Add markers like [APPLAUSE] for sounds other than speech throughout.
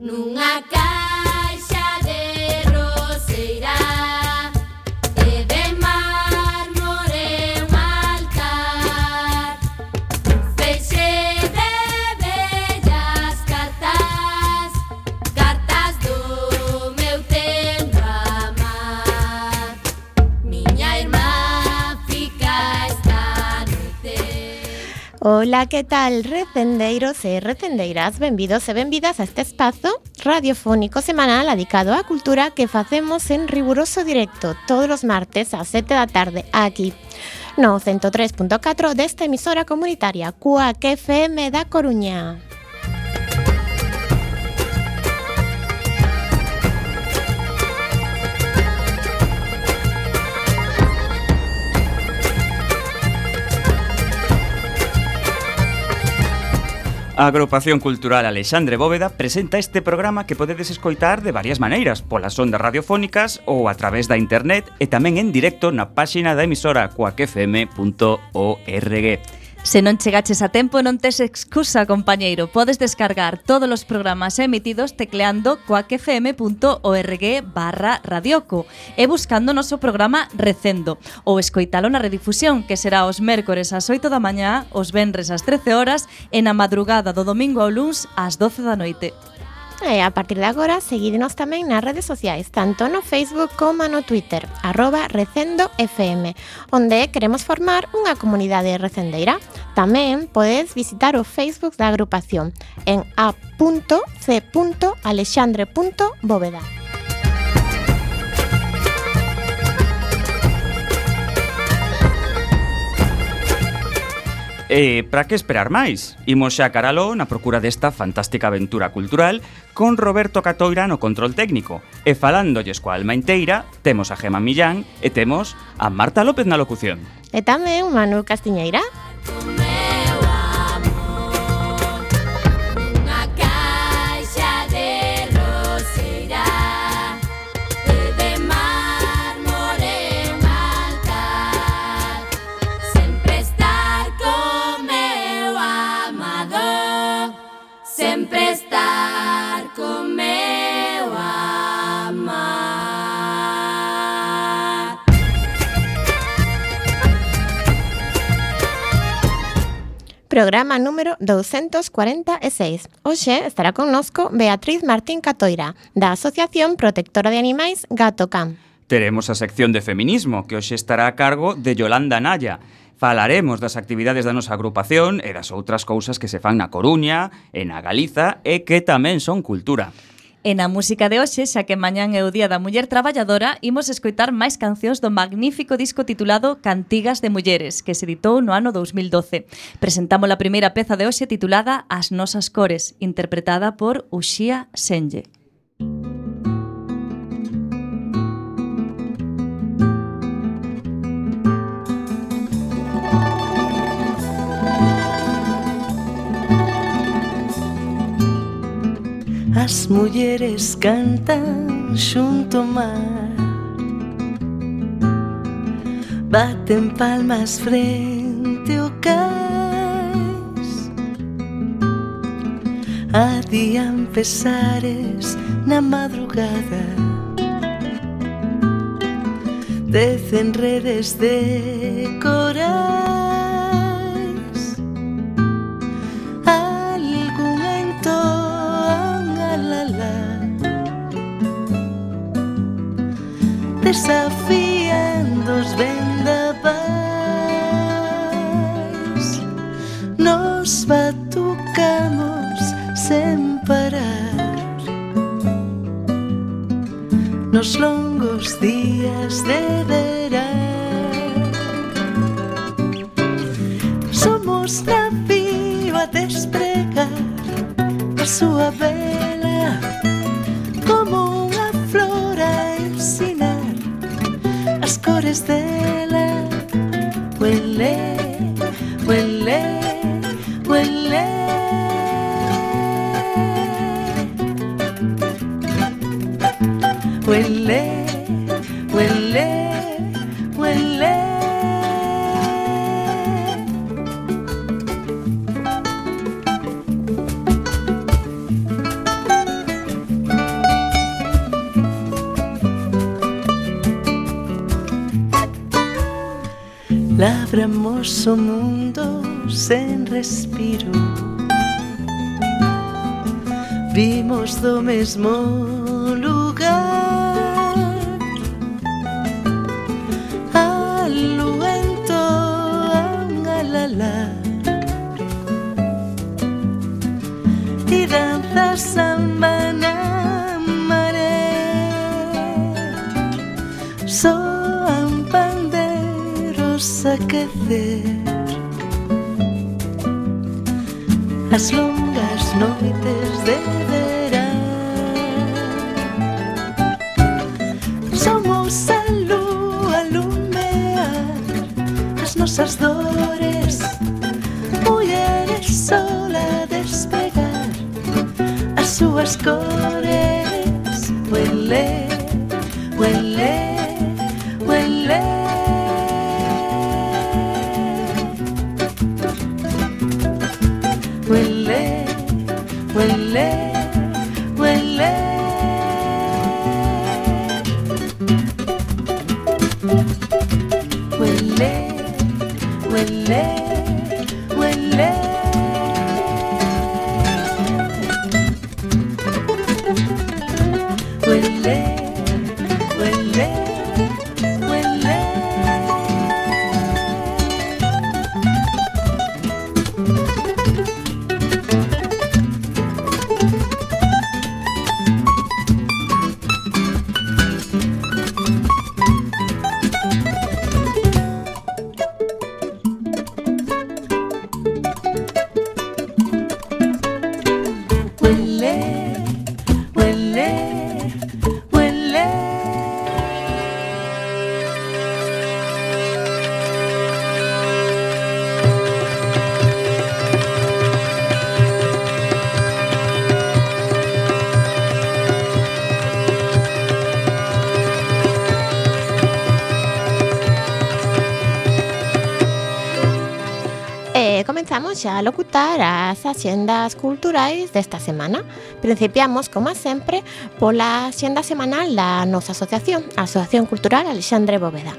nunha Ola, que tal, recendeiros e recendeiras? Benvidos e benvidas a este espazo radiofónico semanal dedicado á cultura que facemos en riguroso directo todos os martes ás 7 da tarde aquí no 103.4 desta emisora comunitaria CUAC FM da Coruña. A agrupación cultural Alexandre Bóveda presenta este programa que podedes escoitar de varias maneiras, polas ondas radiofónicas ou a través da internet e tamén en directo na páxina da emisora coacfm.org. Se non chegaches a tempo non tes excusa, compañeiro. Podes descargar todos os programas emitidos tecleando coacfm.org barra radioco e buscando o noso programa Recendo ou escoitalo na redifusión que será os mércores ás 8 da mañá, os venres ás 13 horas e na madrugada do domingo ao luns ás 12 da noite. E a partir de agora, seguídenos tamén nas redes sociais, tanto no Facebook como no Twitter, arroba recendo FM, onde queremos formar unha comunidade recendeira. Tamén podes visitar o Facebook da agrupación en a.c.alexandre.bóveda. E para que esperar máis? Imos xa caralo na procura desta fantástica aventura cultural con Roberto Catoira no control técnico. E falándolles coa alma inteira, temos a Gema Millán e temos a Marta López na locución. E tamén Manu Castiñeira. Música programa número 246. Hoxe estará connosco Beatriz Martín Catoira, da Asociación Protectora de Animais Gato Can. Teremos a sección de feminismo, que hoxe estará a cargo de Yolanda Naya, Falaremos das actividades da nosa agrupación e das outras cousas que se fan na Coruña, e na Galiza e que tamén son cultura. E na música de hoxe, xa que mañán é o Día da Muller Traballadora, imos escoitar máis cancións do magnífico disco titulado Cantigas de Mulleres, que se editou no ano 2012. Presentamos a primeira peza de hoxe titulada As nosas cores, interpretada por Uxía Senlle. As mulleres cantan xunto ao mar. Baten palmas frente ao cais Adían pesares na madrugada. Decen redes de coral. xa locutar as axendas culturais desta semana. Principiamos, como sempre, pola axenda semanal da nosa asociación, a Asociación Cultural Alexandre Bóveda.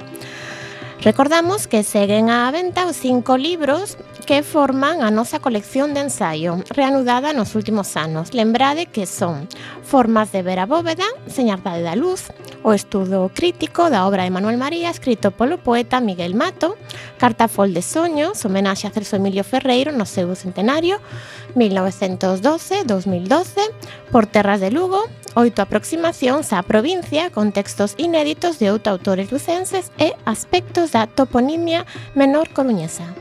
Recordamos que seguen á venta os cinco libros que forman a nosa colección de ensaio, reanudada nos últimos anos. Lembrade que son Formas de ver a bóveda, Señardade da luz, o estudo crítico da obra de Manuel María, escrito polo poeta Miguel Mato, Cartafol de soños, homenaxe a Celso Emilio Ferreiro no seu centenario, 1912-2012, Por terras de Lugo, oito aproximacións á provincia con textos inéditos de outros autores lucenses e aspectos da toponimia menor coruñesa.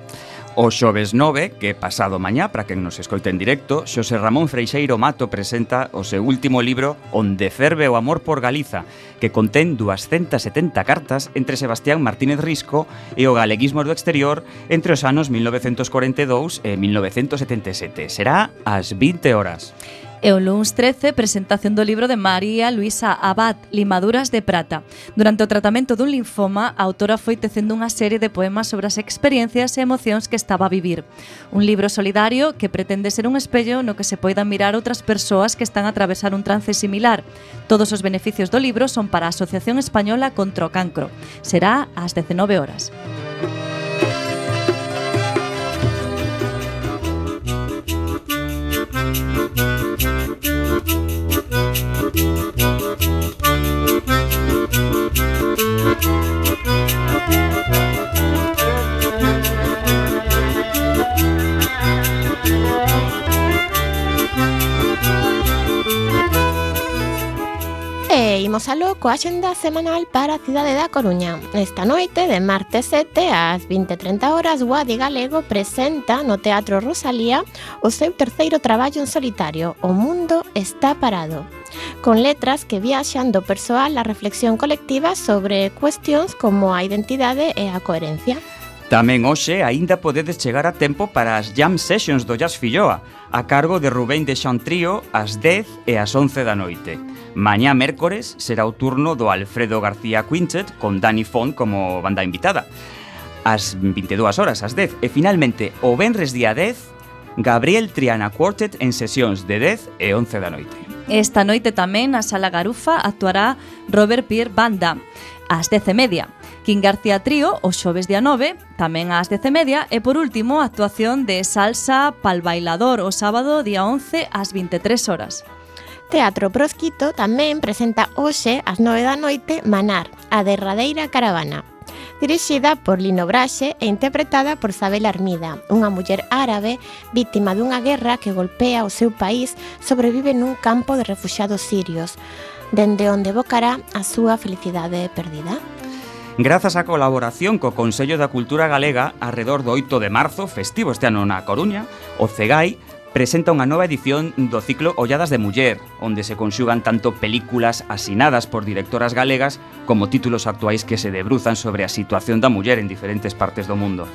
O xoves 9, que pasado mañá, para quen nos escoite en directo, Xosé Ramón Freixeiro Mato presenta o seu último libro Onde ferve o amor por Galiza, que contén 270 cartas entre Sebastián Martínez Risco e o galeguismo do exterior entre os anos 1942 e 1977. Será ás 20 horas. E o lunes 13, presentación do libro de María Luisa Abad, Limaduras de Prata. Durante o tratamento dun linfoma, a autora foi tecendo unha serie de poemas sobre as experiencias e emocións que estaba a vivir. Un libro solidario que pretende ser un espello no que se poidan mirar outras persoas que están a atravesar un trance similar. Todos os beneficios do libro son para a Asociación Española contra o Cancro. Será ás 19 horas. Música Thank you. aló coa xenda semanal para a cidade da Coruña. Esta noite, de martes 7 ás 20.30 horas, Guadi Galego presenta no Teatro Rosalía o seu terceiro traballo en solitario, O Mundo Está Parado con letras que viaxan do persoal á reflexión colectiva sobre cuestións como a identidade e a coherencia. Tamén hoxe aínda podedes chegar a tempo para as Jam Sessions do Jazz Filloa, a cargo de Rubén de Xantrío ás 10 e ás 11 da noite. Mañá mércores será o turno do Alfredo García Quintet con Dani Font como banda invitada. Ás 22 horas, ás 10. E finalmente, o venres día 10, Gabriel Triana Quartet en sesións de 10 e 11 da noite. Esta noite tamén na Sala Garufa actuará Robert Pierre Banda ás 10 e media. Quín García Trío, o xoves día 9, tamén ás 10 e media, e por último, a actuación de Salsa Pal Bailador o sábado día 11 ás 23 horas. Teatro Prosquito tamén presenta hoxe ás 9 da noite Manar, a derradeira caravana. Dirixida por Lino Braxe e interpretada por Sabel Armida, unha muller árabe víctima dunha guerra que golpea o seu país, sobrevive nun campo de refuxiados sirios dende onde evocará a súa felicidade perdida. Grazas á colaboración co Consello da Cultura Galega, arredor do 8 de marzo, festivo este ano na Coruña, o CEGAI presenta unha nova edición do ciclo Olladas de Muller, onde se conxugan tanto películas asinadas por directoras galegas como títulos actuais que se debruzan sobre a situación da muller en diferentes partes do mundo.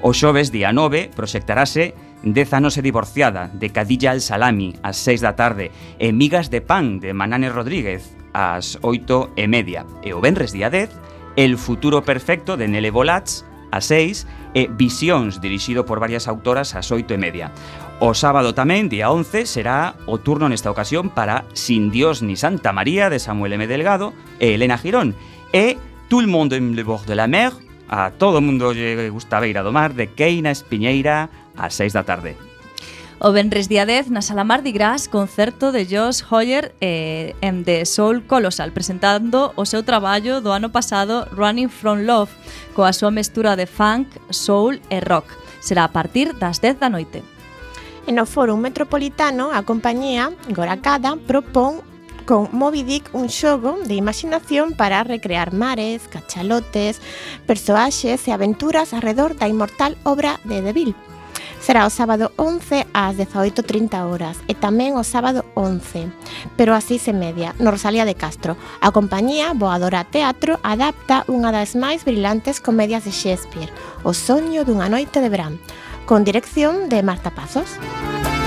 O xoves día 9 proxectarase Dez anos e divorciada, de Cadilla al Salami, ás seis da tarde, e Migas de Pan, de Manane Rodríguez, ás oito e media. E o Benres día 10, El futuro perfecto, de Nele Bolats, ás seis, e Visións, dirixido por varias autoras, ás oito e media. O sábado tamén, día 11, será o turno nesta ocasión para Sin Dios ni Santa María de Samuel M. Delgado e Elena Girón e Tout le monde aime le bord de la mer, a todo mundo lle gusta a beira do mar, de Keina Espiñeira ás 6 da tarde. O Benres día 10 na Sala Mardi Gras concerto de Josh Hoyer eh, en The Soul Colossal presentando o seu traballo do ano pasado Running From Love coa súa mestura de funk, soul e rock. Será a partir das 10 da noite. E no Foro Metropolitano a compañía Goracada propón con Moby Dick un xogo de imaginación para recrear mares, cachalotes, persoaxes e aventuras arredor da inmortal obra de Deville será o sábado 11 ás 18.30 horas e tamén o sábado 11, pero así se media, no Rosalía de Castro. A compañía Boadora Teatro adapta unha das máis brillantes comedias de Shakespeare, O soño dunha noite de verán, con dirección de Marta Pazos. Música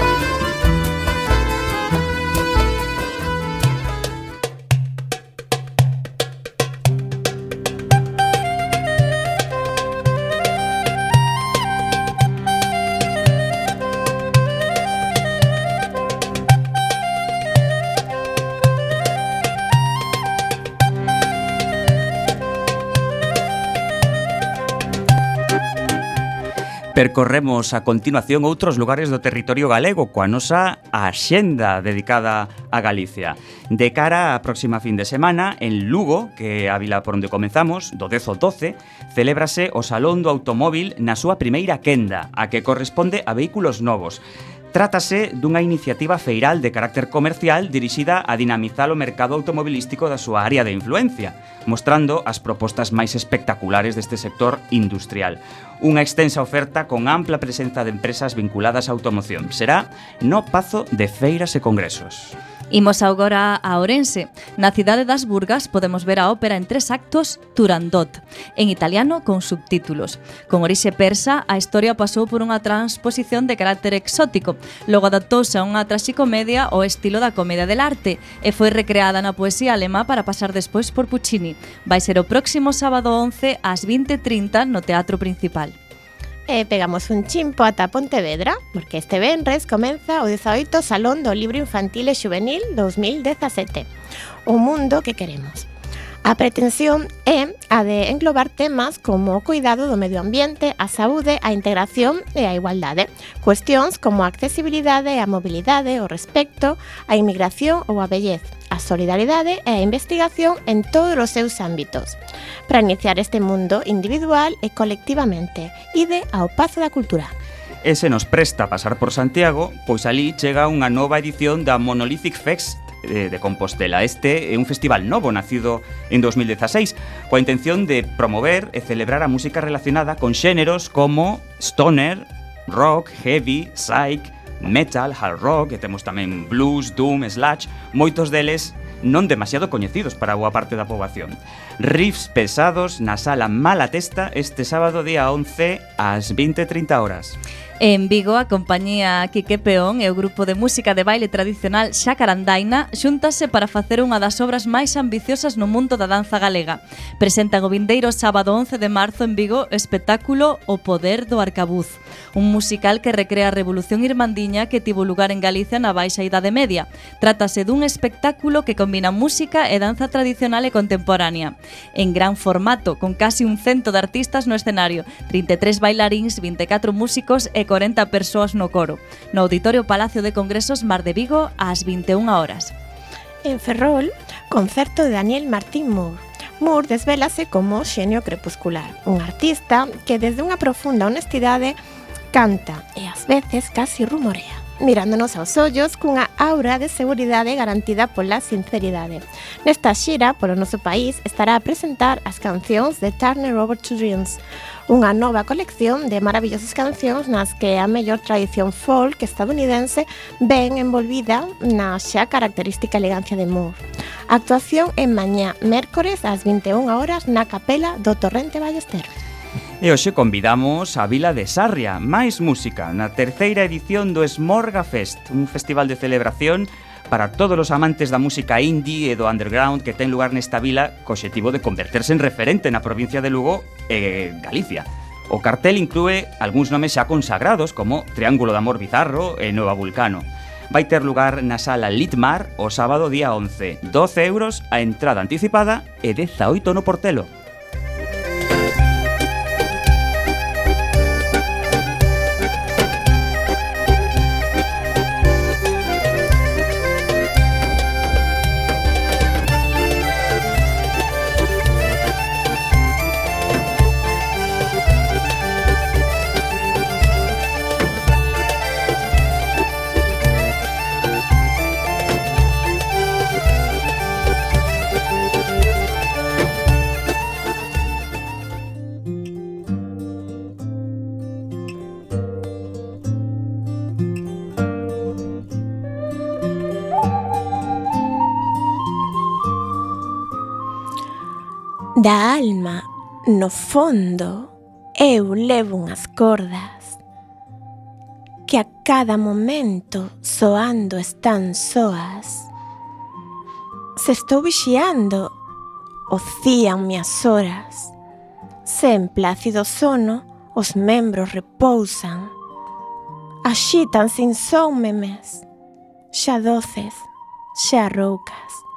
Percorremos a continuación outros lugares do territorio galego coa nosa axenda dedicada a Galicia. De cara á próxima fin de semana, en Lugo, que é a vila por onde comenzamos, do 10 ao 12, celébrase o Salón do Automóvil na súa primeira quenda, a que corresponde a vehículos novos. Trátase dunha iniciativa feiral de carácter comercial dirixida a dinamizar o mercado automobilístico da súa área de influencia, mostrando as propostas máis espectaculares deste sector industrial. Unha extensa oferta con ampla presenza de empresas vinculadas á automoción. Será no Pazo de Feiras e Congresos. Imos agora a Orense. Na cidade das Burgas podemos ver a ópera en tres actos Turandot, en italiano con subtítulos. Con orixe persa, a historia pasou por unha transposición de carácter exótico, logo adaptouse a unha traxicomedia ao estilo da comedia del arte e foi recreada na poesía alemá para pasar despois por Puccini. Vai ser o próximo sábado 11 ás 20.30 no Teatro Principal. E pegamos un chimpo ata Pontevedra, porque este venres comeza o 18 Salón do Libro Infantil e Juvenil 2017. O mundo que queremos. A pretensión é a de englobar temas como o cuidado do medio ambiente, a saúde, a integración e a igualdade. Cuestións como a accesibilidade a mobilidade, o respecto, a inmigración ou a bellez, a solidaridade e a investigación en todos os seus ámbitos, para iniciar este mundo individual e colectivamente, ide ao Pazo da Cultura. E se nos presta pasar por Santiago, pois ali chega unha nova edición da Monolithic Fest de Compostela. Este é un festival novo nacido en 2016 coa intención de promover e celebrar a música relacionada con xéneros como stoner, rock, heavy, psych, metal, hard rock, e temos tamén blues, doom, slash, moitos deles non demasiado coñecidos para boa parte da poboación. Riffs pesados na sala Mala Testa este sábado día 11 ás 20:30 horas. En Vigo, a compañía Quique Peón e o grupo de música de baile tradicional Xacarandaina xúntase para facer unha das obras máis ambiciosas no mundo da danza galega. Presentan o vindeiro sábado 11 de marzo en Vigo o espectáculo O Poder do Arcabuz, un musical que recrea a Revolución Irmandiña que tivo lugar en Galicia na Baixa Idade Media. Trátase dun espectáculo que combina música e danza tradicional e contemporánea. En gran formato, con casi un cento de artistas no escenario, 33 bailaríns, 24 músicos e 40 persoas no coro, no Auditorio Palacio de Congresos Mar de Vigo ás 21 horas. En Ferrol, concerto de Daniel Martín Moore. Moore desvelase como xenio crepuscular, un artista que desde unha profunda honestidade canta e ás veces casi rumorea mirándonos aos ollos cunha aura de seguridade garantida pola sinceridade. Nesta xira polo noso país estará a presentar as cancións de Turner Over to Dreams, unha nova colección de maravillosas cancións nas que a mellor tradición folk estadounidense ven envolvida na xa característica elegancia de Moore. A actuación en mañá, mércores ás 21 horas na capela do Torrente Ballester. E hoxe convidamos a Vila de Sarria, máis música, na terceira edición do Esmorga Fest, un festival de celebración para todos os amantes da música indie e do underground que ten lugar nesta vila co objetivo de converterse en referente na provincia de Lugo e Galicia. O cartel inclúe algúns nomes xa consagrados como Triángulo de Amor Bizarro e Nova Vulcano. Vai ter lugar na sala Litmar o sábado día 11, 12 euros a entrada anticipada e 18 no Portelo. da alma, no fondo, eu levo unhas cordas que a cada momento soando están soas. Se estou vixiando, ocíanme as horas. Se en plácido sono, os membros repousan. Axitan sin son memes, xa doces, xa roucas.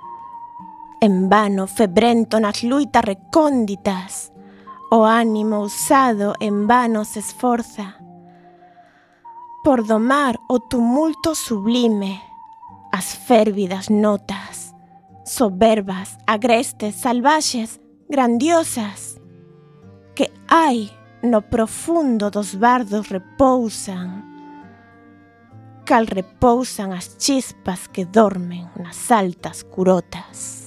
En vano febrento nas luitas recónditas, o ánimo usado en vano se esforza. Por domar o tumulto sublime, as férvidas notas, soberbas, agrestes, salvaxes, grandiosas, que hai no profundo dos bardos repousan, cal repousan as chispas que dormen nas altas curotas.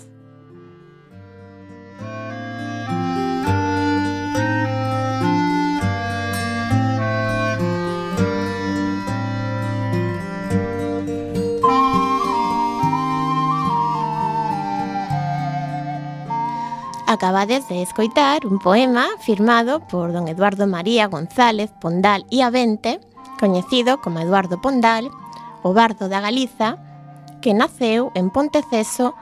Acabades de escoitar un poema firmado por don Eduardo María González Pondal e Avente, coñecido como Eduardo Pondal, o bardo da Galiza, que naceu en Ponteceso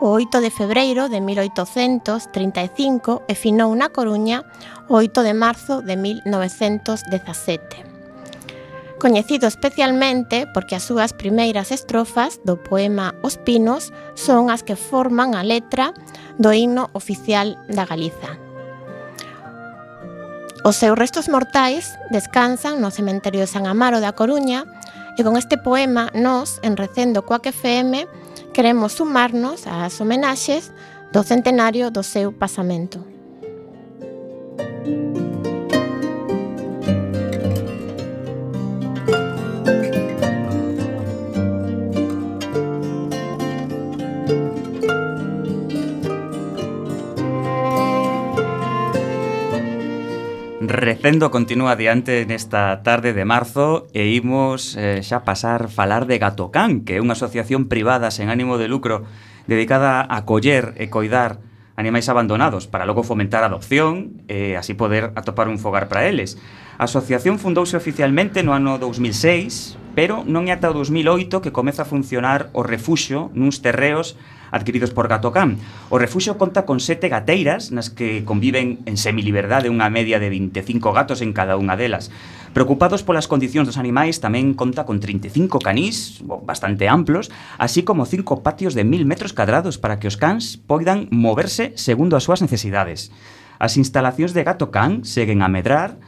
o 8 de febreiro de 1835 e finou na Coruña o 8 de marzo de 1917. Coñecido especialmente porque as súas primeiras estrofas do poema Os Pinos son as que forman a letra do himno oficial da Galiza. Os seus restos mortais descansan no cementerio de San Amaro da Coruña E con este poema, nós, en Recendo Coac FM, queremos sumarnos ás homenaxes do centenario do seu pasamento. Música Recendo continúa adiante nesta tarde de marzo e imos eh, xa pasar falar de Gatocán, que é unha asociación privada sen ánimo de lucro dedicada a coller e coidar animais abandonados para logo fomentar a adopción e así poder atopar un fogar para eles. A asociación fundouse oficialmente no ano 2006, pero non é ata o 2008 que comeza a funcionar o refuxio nuns terreos adquiridos por Gatocam. O refuxo conta con sete gateiras nas que conviven en semiliberdade unha media de 25 gatos en cada unha delas. Preocupados polas condicións dos animais, tamén conta con 35 canís, bastante amplos, así como cinco patios de 1000 metros cadrados para que os cans poidan moverse segundo as súas necesidades. As instalacións de Gato Can seguen a medrar,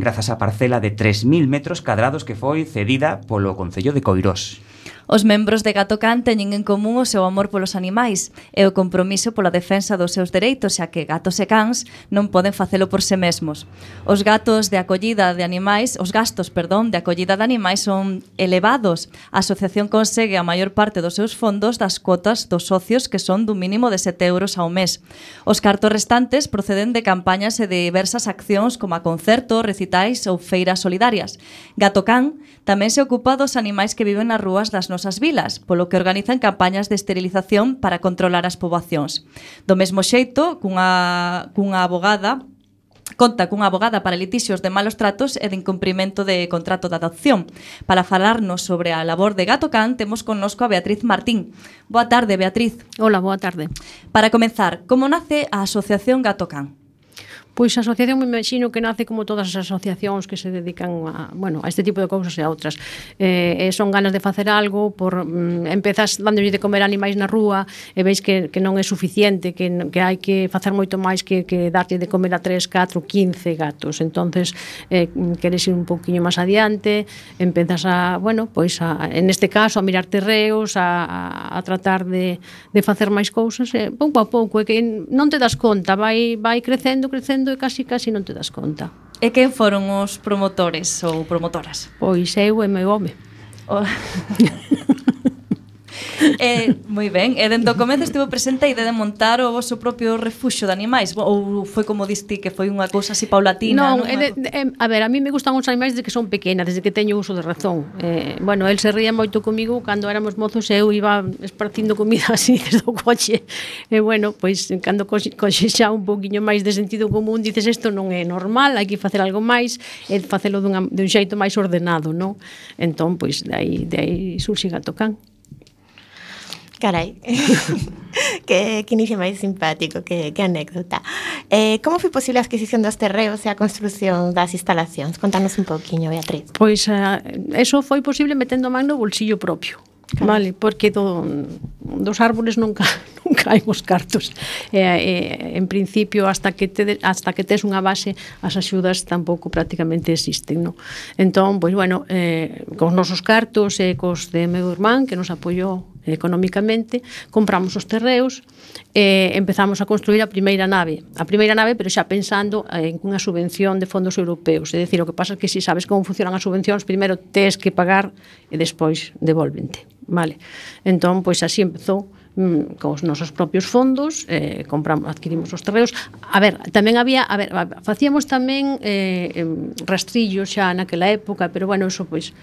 grazas á parcela de 3.000 metros cadrados que foi cedida polo Concello de Coirós. Os membros de Gatocan teñen en común o seu amor polos animais e o compromiso pola defensa dos seus dereitos, xa que gatos e cans non poden facelo por se mesmos. Os gatos de acollida de animais, os gastos, perdón, de acollida de animais son elevados. A asociación consegue a maior parte dos seus fondos das cotas dos socios que son dun mínimo de 7 euros ao mes. Os cartos restantes proceden de campañas e de diversas accións como a concertos, recitais ou feiras solidarias. Gatocan tamén se ocupa dos animais que viven nas rúas das nosas as vilas, polo que organizan campañas de esterilización para controlar as poboacións. Do mesmo xeito, cunha, cunha abogada conta cunha abogada para litixios de malos tratos e de incumprimento de contrato de adopción. Para falarnos sobre a labor de Gato Can, temos connosco a Beatriz Martín. Boa tarde, Beatriz. Hola, boa tarde. Para comenzar, como nace a Asociación Gato Can? Pois a asociación me imagino que nace como todas as asociacións que se dedican a, bueno, a este tipo de cousas e a outras. Eh, eh son ganas de facer algo, por mm, empezas dándolle de comer animais na rúa e veis que, que non é suficiente, que, que hai que facer moito máis que, que darlle de comer a 3, 4, 15 gatos. Entonces, eh, queres ir un pouquiño máis adiante, empezas a, bueno, pois a, en este caso a mirar terreos, a, a, a tratar de, de facer máis cousas, e pouco a pouco, e que non te das conta, vai, vai crecendo, crecendo, e casi casi non te das conta. E quen foron os promotores ou promotoras? Pois eu e meu home. O... [LAUGHS] [LAUGHS] eh, moi ben, e dentro comezo estivo presente a idea de montar o vosso propio refuxo de animais, ou foi como diste que foi unha cousa así paulatina? Non, non? De, de, a ver, a mí me gustan os animais desde que son pequena, desde que teño uso de razón. Eh, bueno, el se ría moito comigo cando éramos mozos e eu iba esparcindo comida [LAUGHS] así desde o coche. E eh, bueno, pois pues, cando coxe, coxe xa un poquinho máis de sentido común, dices isto non é normal, hai que facer algo máis, e facelo dunha, dun xeito máis ordenado, non? Entón, pois, de aí, de aí surxe Gatocán. Carai, [LAUGHS] que, que inicio máis simpático, que, que anécdota. Eh, como foi posible a adquisición dos terreos e a construción das instalacións? Contanos un pouquiño, Beatriz. Pois, uh, eso foi posible metendo man no bolsillo propio. Claro. Vale, porque do, dos árboles nunca [LAUGHS] nunca hai os cartos. E, eh, e, eh, en principio hasta que te hasta que tes unha base, as axudas tampouco prácticamente existen, no. Entón, pois bueno, eh cos nosos cartos e cos de meu irmán que nos apoiou económicamente, compramos os terreos e empezamos a construir a primeira nave. A primeira nave, pero xa pensando eh, en unha subvención de fondos europeos. É dicir, o que pasa é que se si sabes como funcionan as subvencións, primeiro tes que pagar e despois devolvente. Vale. Entón, pois así empezou mm, cos nosos propios fondos, eh, compramos, adquirimos os terreos. A ver, tamén había, a ver, facíamos tamén eh, rastrillos xa naquela época, pero bueno, eso pois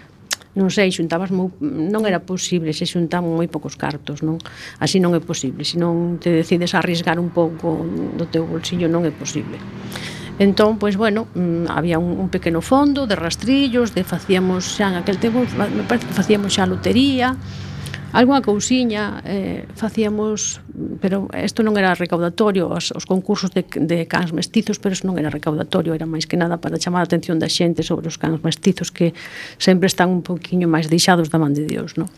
non sei, xuntabas moi, non era posible, se xuntaban moi poucos cartos, non? Así non é posible, se non te decides arriesgar un pouco do teu bolsillo non é posible. Entón, pois bueno, mm, había un, un pequeno fondo de rastrillos, de facíamos xa en aquel tempo, me parece que facíamos xa lotería, Algunha cousiña eh, facíamos, pero isto non era recaudatorio, os, os concursos de, de cans mestizos, pero isto non era recaudatorio, era máis que nada para chamar a atención da xente sobre os cans mestizos que sempre están un poquinho máis deixados da man de Dios, non?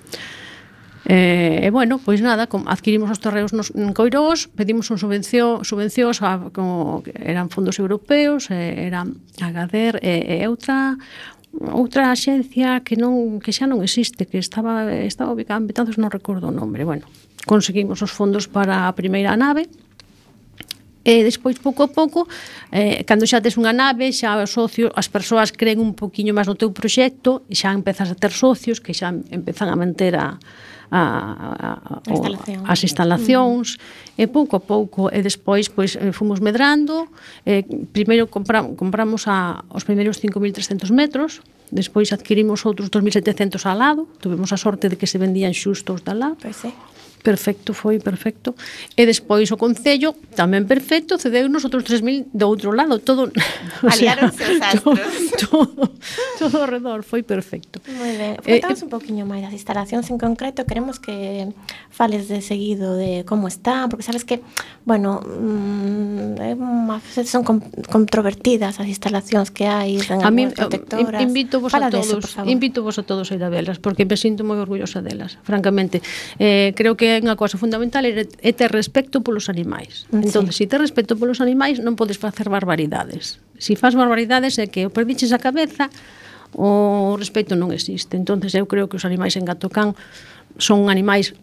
Eh, e bueno, pois nada, com, adquirimos os terreos nos, en Coirós, pedimos un subvención, subvencións a, como eran fondos europeos, eh, eran Agader eh, e, e outra, outra axencia que non que xa non existe, que estaba estaba ubicada en Betanzos, non recordo o nome. Bueno, conseguimos os fondos para a primeira nave. E despois pouco a pouco, eh, cando xa tes unha nave, xa os socios, as persoas creen un poquiño máis no teu proxecto, e xa empezas a ter socios que xa empezan a manter a, a, a, a, Instalación. as instalacións e pouco a pouco e despois pois eh, fomos medrando eh, primeiro compramos, compramos a, os primeiros 5.300 metros despois adquirimos outros 2.700 al lado tuvemos a sorte de que se vendían xustos da lado pois sí perfecto, foi perfecto. E despois o Concello, tamén perfecto, cedeu nos outros 3.000 do outro lado, todo... [LAUGHS] Aliáronse os [LAUGHS] astros. Todo, [LAUGHS] todo, todo ao redor, foi perfecto. Moi ben. Contanos eh, eh un poquinho máis das instalacións en concreto, queremos que fales de seguido de como está, porque sabes que, bueno, mm, son controvertidas as instalacións que hai en a mí, eh, protectoras. Invito vos Fala a todos, eso, invito vos a todos a ir a velas, porque me sinto moi orgullosa delas, francamente. Eh, creo que unha cousa fundamental é, é ter respecto polos animais. Ah, sí. Entón, se si ter respecto polos animais, non podes facer barbaridades. Se si faz barbaridades é que o perdiches a cabeza, o respecto non existe. Entonces eu creo que os animais en Gatocán son animais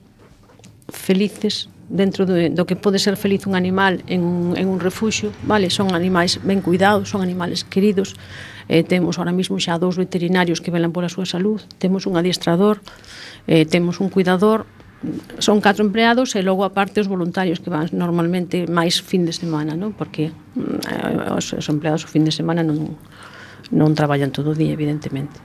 felices dentro do, do que pode ser feliz un animal en un, en un refuxio, vale, son animais ben cuidados, son animales queridos. Eh, temos ahora mesmo xa dous veterinarios que velan pola súa salud, temos un adiestrador, eh, temos un cuidador, son catro empleados e logo aparte os voluntarios que van normalmente máis fin de semana, non? Porque mm, eh, os, os empleados o fin de semana non non traballan todo o día, evidentemente.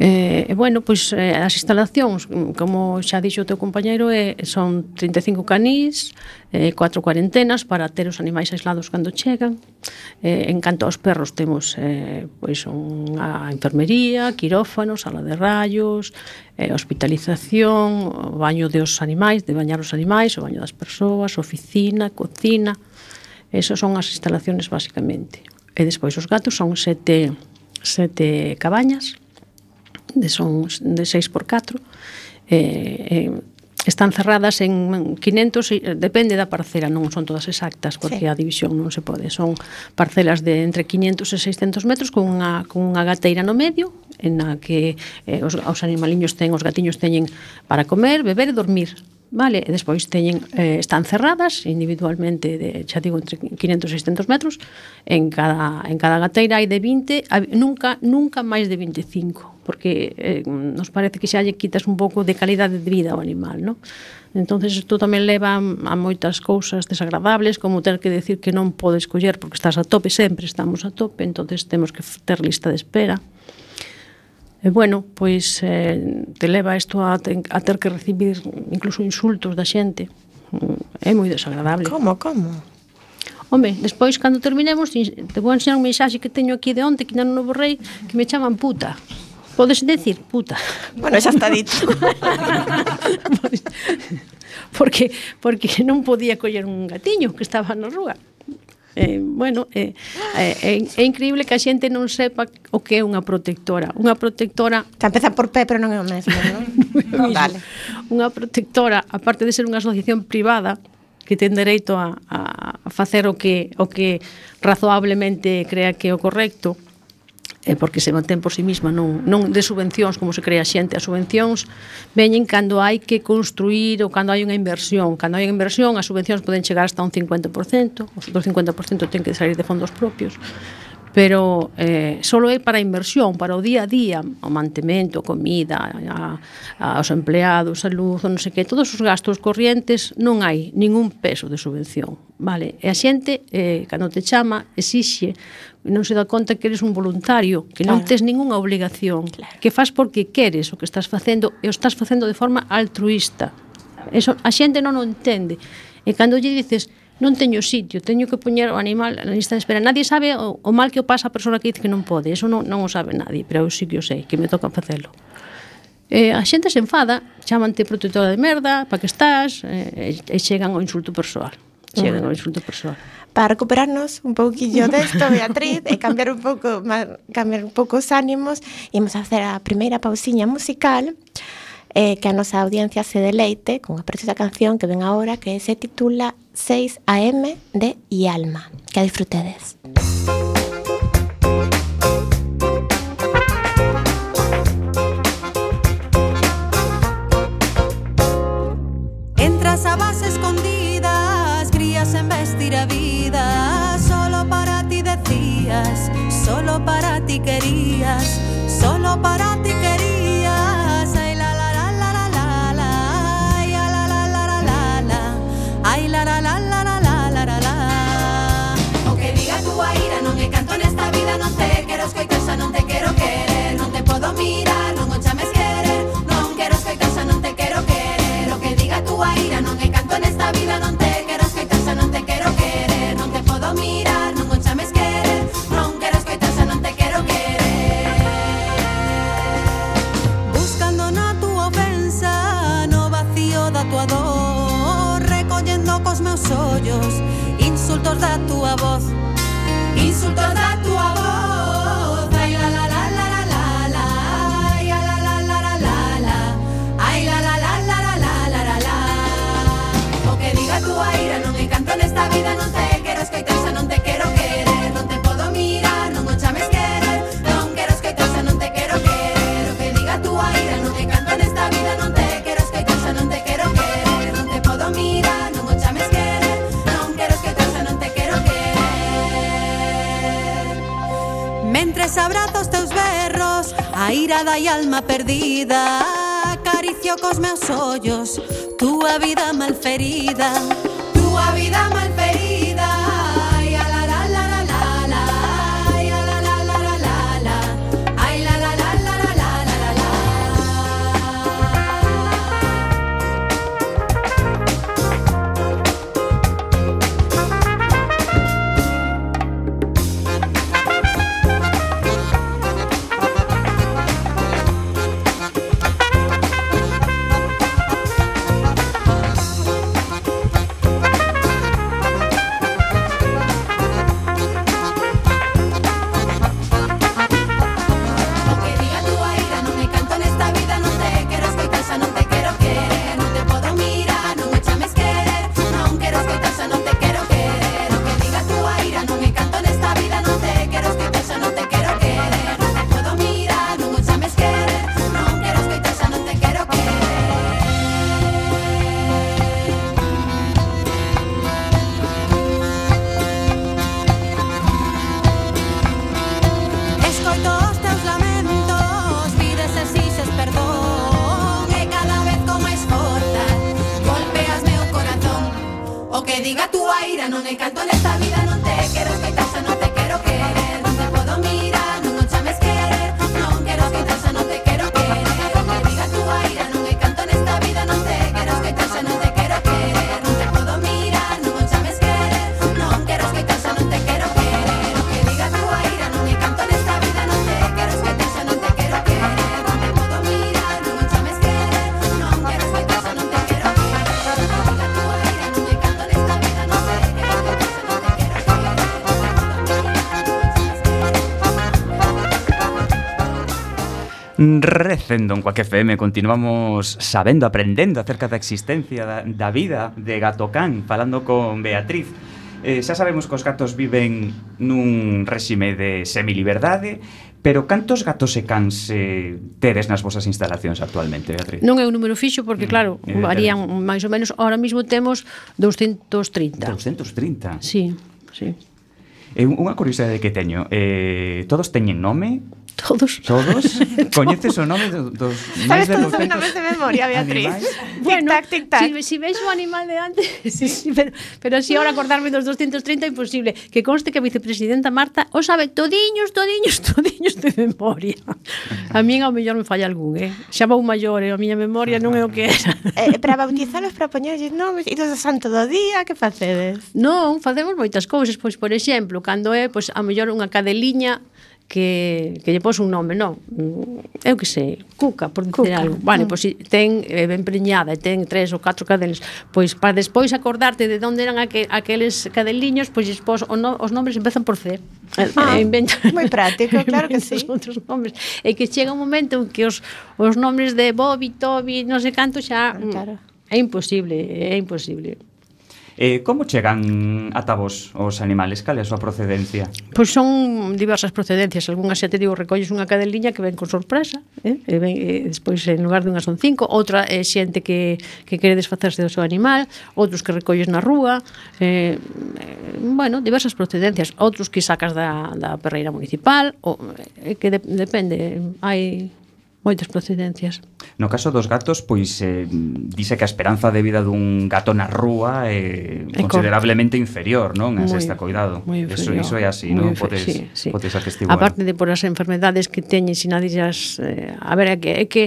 Eh, e bueno, pois eh, as instalacións, como xa dixo o teu compañeiro, eh, son 35 canís, eh, 4 cuarentenas para ter os animais aislados cando chegan. Eh, en canto aos perros temos eh, pois unha enfermería, quirófano, sala de rayos, eh, hospitalización, o baño dos animais, de bañar os animais, o baño das persoas, oficina, cocina. Esas son as instalacións basicamente. E despois os gatos son sete, sete cabañas, de son de 6x4, eh, eh, están cerradas en 500, eh, depende da parcela, non son todas exactas, porque sí. a división non se pode, son parcelas de entre 500 e 600 metros con unha, con unha gateira no medio, en a que eh, os, os animaliños ten, os gatiños teñen para comer, beber e dormir, vale? E despois teñen, eh, están cerradas individualmente, de, xa digo, entre 500 e 600 metros, en cada, en cada gateira hai de 20, hai, nunca, nunca máis de 25, porque eh, nos parece que xa lle quitas un pouco de calidade de vida ao animal, non? entonces isto tamén leva a moitas cousas desagradables, como ter que decir que non podes coller porque estás a tope, sempre estamos a tope, entonces temos que ter lista de espera. E, bueno, pois eh, te leva isto a, ten, a ter que recibir incluso insultos da xente. Mm, é moi desagradable. Como, como? Home, despois, cando terminemos, te vou enseñar un mensaxe que teño aquí de onte, que non no borrei, que me chaman puta. Podes decir puta. Bueno, xa está dito. [LAUGHS] Pois, porque porque non podía coller un gatiño que estaba na rúa. Eh, bueno, eh, eh, é, é increíble que a xente non sepa o que é unha protectora. Unha protectora... Xa empeza por P, pero non é o mesmo, non? no, [LAUGHS] vale. Unha protectora, aparte de ser unha asociación privada, que ten dereito a, a facer o que, o que razoablemente crea que é o correcto, eh, porque se mantén por si sí mesma, non, non de subvencións como se crea xente, as subvencións veñen cando hai que construir ou cando hai unha inversión, cando hai unha inversión as subvencións poden chegar hasta un 50%, o outro 50% ten que salir de fondos propios pero eh, solo é para a inversión, para o día a día, o mantemento, a comida, a, a, aos empleados, a luz, non sei que, todos os gastos corrientes non hai ningún peso de subvención, vale? E a xente, eh, cando te chama, exixe, non se dá conta que eres un voluntario, que non claro. tes ningunha obligación, claro. que faz porque queres o que estás facendo e o estás facendo de forma altruista. Eso a xente non o entende. E cando lle dices, non teño sitio, teño que poñer o animal na lista de espera. Nadie sabe o, o mal que o pasa a persoa que dice que non pode, eso non, non o sabe nadie, pero eu sí que o sei, que me toca facelo. Eh, a xente se enfada, chamante protectora de merda, pa que estás, eh, e chegan ao insulto persoal. Chegan ao insulto persoal para recuperarnos un pouquillo desto, Beatriz, e cambiar un pouco, cambiar un pouco os ánimos, imos a facer a primeira pausiña musical. Eh, que a nosa audiencia se deleite con a preciosa canción que ven agora, que se titula 6 AM de Ialma. Que a disfrutedes. Entras a base escondidas, crías en vestir a vida. Solo para ti decías, solo para ti querías, solo para ti querías. Insultos da túa voz A ira da alma perdida Acaricio cos meus ollos Túa vida malferida Túa vida malferida. recendo en Coaque FM Continuamos sabendo, aprendendo acerca da existencia da, da vida de Gatocán Falando con Beatriz eh, Xa sabemos que os gatos viven nun réxime de semiliberdade Pero cantos gatos e cans eh, tedes nas vosas instalacións actualmente, Beatriz? Non é un número fixo porque, mm, claro, mm, varían máis ou menos. Ahora mesmo temos 230. 230? Sí, sí. Eh, unha curiosidade que teño. Eh, todos teñen nome? Todos. Todos? [LAUGHS] Coñeces o nome do, dos máis de 200 nomes de memoria, Beatriz. bueno, tic tac, tic tac. Si, si ves o animal de antes, [LAUGHS] sí. si, pero, pero si ahora acordarme dos 230 imposible. Que conste que a vicepresidenta Marta o sabe todiños, todiños, [LAUGHS] todiños de memoria. A min ao mellor me falla algún, eh? Xa vou maior, eh? a miña memoria non é o que era. eh, para bautizalos, para poñerlles nomes, idos a santo do día, que facedes? Non, facemos moitas cousas, pois por exemplo, cando é pois a mellor unha cadeliña que, que lle pos un nome, non? Eu que sei, Cuca, por dicir Cuca. algo. Vale, mm. pois si ten eh, ben preñada e ten tres ou catro cadeles, pois para despois acordarte de onde eran aquel, aqueles cadeliños, pois lles pos o no, os nomes empezan por C. Eh, ah, eh, e moi práctico, [LAUGHS] claro que sí. Outros nomes. E que chega un momento en que os, os nomes de Bobby, Toby, non sei canto xa... Claro. Mm, é imposible, é imposible. Eh, como chegan ata vos os animales? Cal é a súa procedencia? Pois son diversas procedencias. Algúnas, xa te digo, recolles unha cadeliña que ven con sorpresa. Eh? E ven, e despois, en lugar de unha son cinco. Outra é xente que, que quere desfacerse do seu animal. Outros que recolles na rúa. Eh, eh, bueno, diversas procedencias. Outros que sacas da, da perreira municipal. O, eh, que de, depende. Hai moitas procedencias. No caso dos gatos, pois eh, dice que a esperanza de vida dun gato na rúa é considerablemente inferior, non? A está coidado. Eso, iso é así, non? Podes, sí, sí. podes atestiguar. Aparte de por as enfermedades que teñen sinadillas... Eh, a ver, é que, é que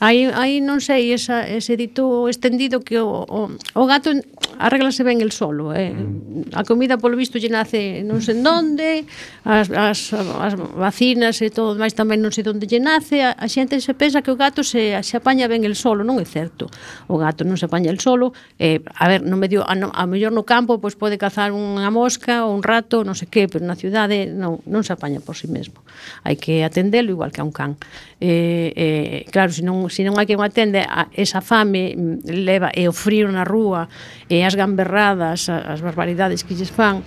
hai, hai non sei, esa, ese dito extendido que o, o, o gato arreglase ben el solo, eh? Mm. A comida, polo visto, lle nace non sei onde, as, as, as vacinas e todo máis tamén non sei onde lle nace, a, a xente se pensa que o gato se se apaña ben el solo, non é certo. O gato non se apaña el solo, eh, a ver, no medio, a, no, a mellor no campo pois pode cazar unha mosca ou un rato, non sei que, pero na cidade non, non se apaña por si sí mesmo. Hai que atendelo igual que a un can. Eh, eh, claro, se non, se non hai que o atende, a, esa fame leva e o frío na rúa e as gamberradas, as barbaridades que lles fan,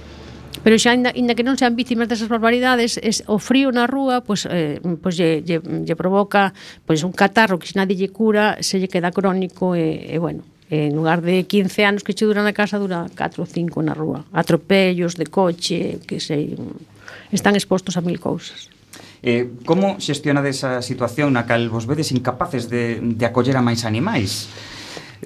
Pero xa ainda, ainda que non sean vítimas desas barbaridades, es, o frío na rúa, pois, eh, pois lle, lle, lle provoca pois un catarro que se nadie lle cura, se lle queda crónico e, e bueno, en lugar de 15 anos que che dura na casa, dura 4 ou 5 na rúa. Atropellos de coche, que sei, están expostos a mil cousas. Eh, como xestionades esa situación na cal vos vedes incapaces de, de acoller a máis animais?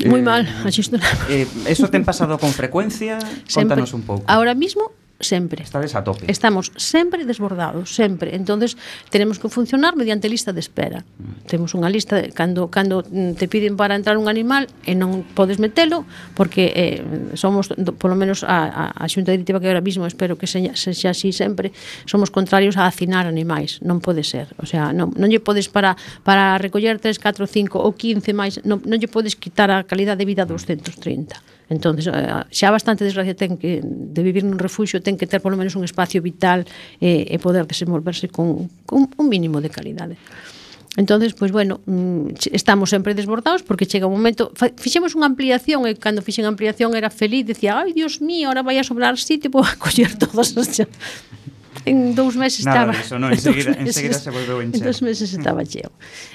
Moi eh, mal, a xestionar. Eh, eso ten pasado con frecuencia? Sempre. Contanos un pouco. Ahora mismo sempre. Estades a tope. Estamos sempre desbordados, sempre. Entonces tenemos que funcionar mediante lista de espera. Mm. Temos unha lista de, cando cando te piden para entrar un animal e non podes metelo porque eh, somos do, polo menos a, a, a Xunta Directiva que agora mismo espero que seña, se xa así sempre somos contrarios a hacinar animais, non pode ser. O sea, non non lle podes para para recoller 3, 4, 5 ou 15 máis, non non lle podes quitar a calidad de vida dos 230 entonces eh, xa bastante desgracia ten que de vivir nun refuxio, ten que ter polo menos un espacio vital e, e poder desenvolverse con, con un mínimo de calidade. Entonces, pois bueno, mm, estamos sempre desbordados porque chega un momento, fixemos unha ampliación e cando fixen ampliación era feliz, decía, "Ai, Dios mío, ahora vai a sobrar sitio, vou a [LAUGHS] coller todas as en dous meses Nada estaba... Nada disso, non, enseguida, en enseguida se volveu encher. En dous meses estaba cheo.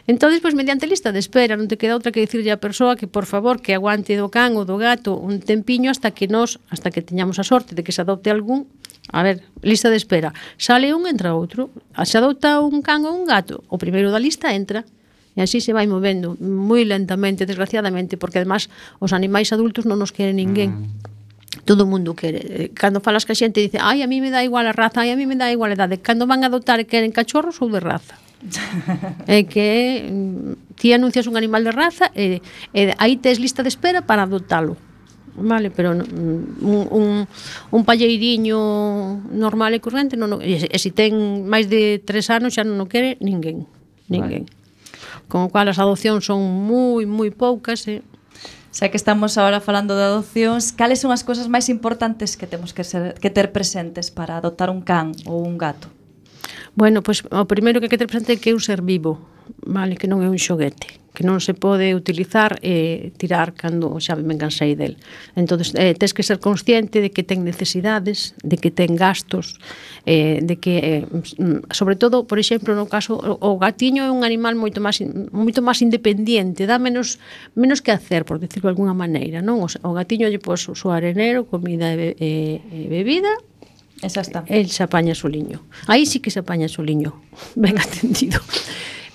Entón, pois, pues, mediante lista de espera, non te queda outra que dicirlle á persoa que, por favor, que aguante do can ou do gato un tempiño hasta que nos, hasta que teñamos a sorte de que se adopte algún, A ver, lista de espera. Sale un, entra outro. Se adopta un can ou un gato, o primeiro da lista entra. E así se vai movendo moi lentamente, desgraciadamente, porque además os animais adultos non nos quere ninguén. Mm todo o mundo quere. Eh, cando falas que a xente dice, ai, a mí me dá igual a raza, ai, a mí me dá igual a edade. Cando van a adoptar queren cachorros ou de raza? [LAUGHS] é que mm, ti anuncias un animal de raza e, e aí tes lista de espera para adoptalo vale, pero mm, un, un, un palleiriño normal e corrente non, non, e, e se ten máis de tres anos xa non o quere ninguén, ninguén. Vale. Con o cual as adopcións son moi moi poucas, eh? Xa que estamos agora falando de adopcións, cales son as cousas máis importantes que temos que, ser, que ter presentes para adoptar un can ou un gato? Bueno, pois o primeiro que hai que ter presente é que é un ser vivo, vale, que non é un xoguete, que non se pode utilizar e eh, tirar cando xa me cansei del. Entón, eh, tens que ser consciente de que ten necesidades, de que ten gastos, eh, de que, eh, mm, sobre todo, por exemplo, no caso, o, o gatiño é un animal moito máis moito máis independiente, dá menos menos que hacer, por decirlo de alguna maneira, non? O, o gatiño lle pos o seu arenero, comida e, be, e, e bebida, Esa está. El se apaña su liño. Aí sí que se apaña su liño. [LAUGHS] Ben atendido.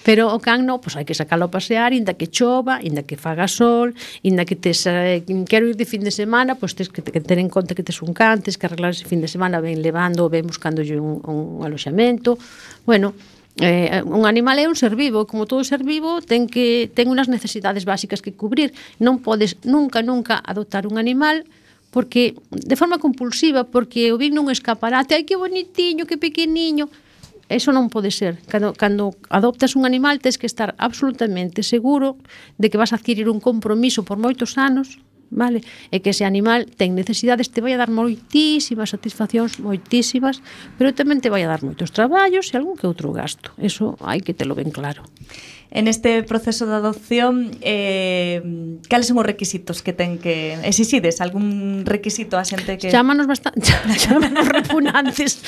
Pero o can no, pois hai que sacalo a pasear, inda que chova, inda que faga sol, inda que tes, eh, quero ir de fin de semana, pois tes que, que ter en conta que tes un can, tes que arreglar ese fin de semana, ben levando, ben buscándolle un, un aloxamento. Bueno, Eh, un animal é un ser vivo, como todo ser vivo ten que ten unhas necesidades básicas que cubrir. Non podes nunca nunca adoptar un animal porque de forma compulsiva, porque o vin nun escaparate, ai que bonitiño, que pequeniño, Eso non pode ser. Cando, cando adoptas un animal, tens que estar absolutamente seguro de que vas a adquirir un compromiso por moitos anos, vale? E que ese animal ten necesidades, te vai a dar moitísimas satisfaccións, moitísimas, pero tamén te vai a dar moitos traballos e algún que outro gasto. Eso hai que te lo ben claro en este proceso de adopción eh, cales son os requisitos que ten que exixides algún requisito a xente que Chámanos bastante [LAUGHS] chámanos repugnantes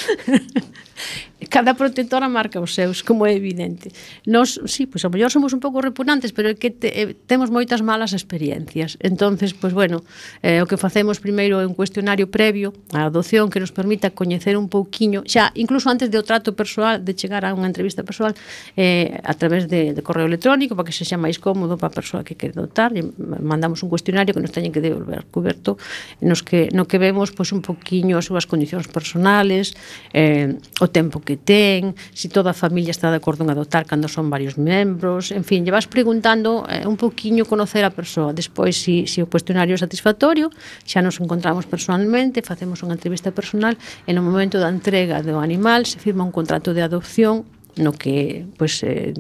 cada protectora marca os seus, como é evidente. Nos, sí, pois pues, a mellor somos un pouco repugnantes, pero é que te, eh, temos moitas malas experiencias. Entonces, pois pues, bueno, eh, o que facemos primeiro é un cuestionario previo á adopción que nos permita coñecer un pouquiño, xa incluso antes do trato persoal, de chegar a unha entrevista persoal, eh, a través de, de correo electrónico para que se xa máis cómodo para a persoa que quere dotar e mandamos un cuestionario que nos teñen que devolver coberto nos que, no que vemos pois, un poquinho as súas condicións personales eh, o tempo que ten se si toda a familia está de acordo en adotar cando son varios membros en fin, lle vas preguntando eh, un poquinho conocer a persoa. Despois se si, si o cuestionario é satisfactorio xa nos encontramos personalmente facemos unha entrevista personal e no momento da entrega do animal se firma un contrato de adopción no que pois, eh,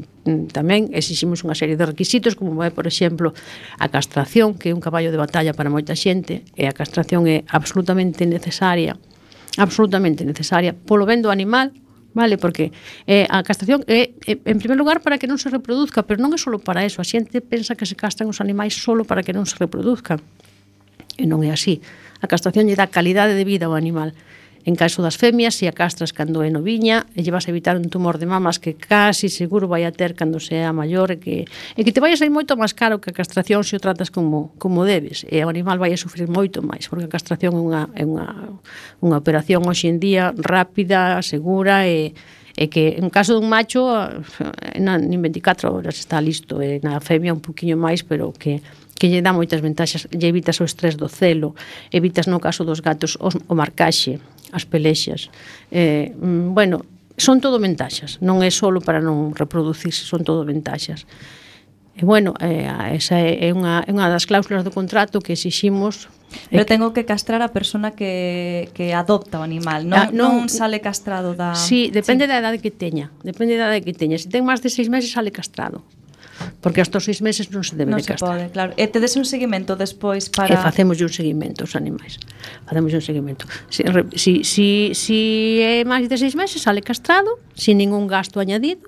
tamén exiximos unha serie de requisitos como é, por exemplo, a castración que é un caballo de batalla para moita xente e a castración é absolutamente necesaria absolutamente necesaria polo ben do animal Vale, porque eh, a castración é, eh, en primer lugar, para que non se reproduzca, pero non é só para eso. A xente pensa que se castran os animais solo para que non se reproduzcan. E non é así. A castración lle dá calidade de vida ao animal En caso das femias, se a castras cando é noviña, e lle vas a evitar un tumor de mamas que casi seguro vai a ter cando sea maior e que, e que te vai a sair moito máis caro que a castración se o tratas como, como debes. E o animal vai a sufrir moito máis, porque a castración é unha, é unha, unha operación hoxe en día rápida, segura e, e que en caso dun macho eh, en 24 horas está listo e na femia un poquinho máis pero que que lle dá moitas ventaxas, lle evitas o estrés do celo, evitas no caso dos gatos os, o marcaxe, as pelexas. Eh, mm, bueno, son todo ventaxas, non é solo para non reproducirse, son todo ventaxas. E bueno, eh, esa é unha, é unha das cláusulas do contrato que exiximos Pero tengo que castrar a persona que, que adopta o animal, non, ah, non, non sale castrado da... Sí, depende sí. da edade que teña, depende da edade que teña. Se ten máis de seis meses sale castrado porque hasta os seis meses non se debe non de castar. Non se pode, claro. E tedes un seguimento despois para... E facemos un seguimento os animais. Facemos un seguimento. Si, si, si, si é máis de seis meses, sale castrado, sin ningún gasto añadido,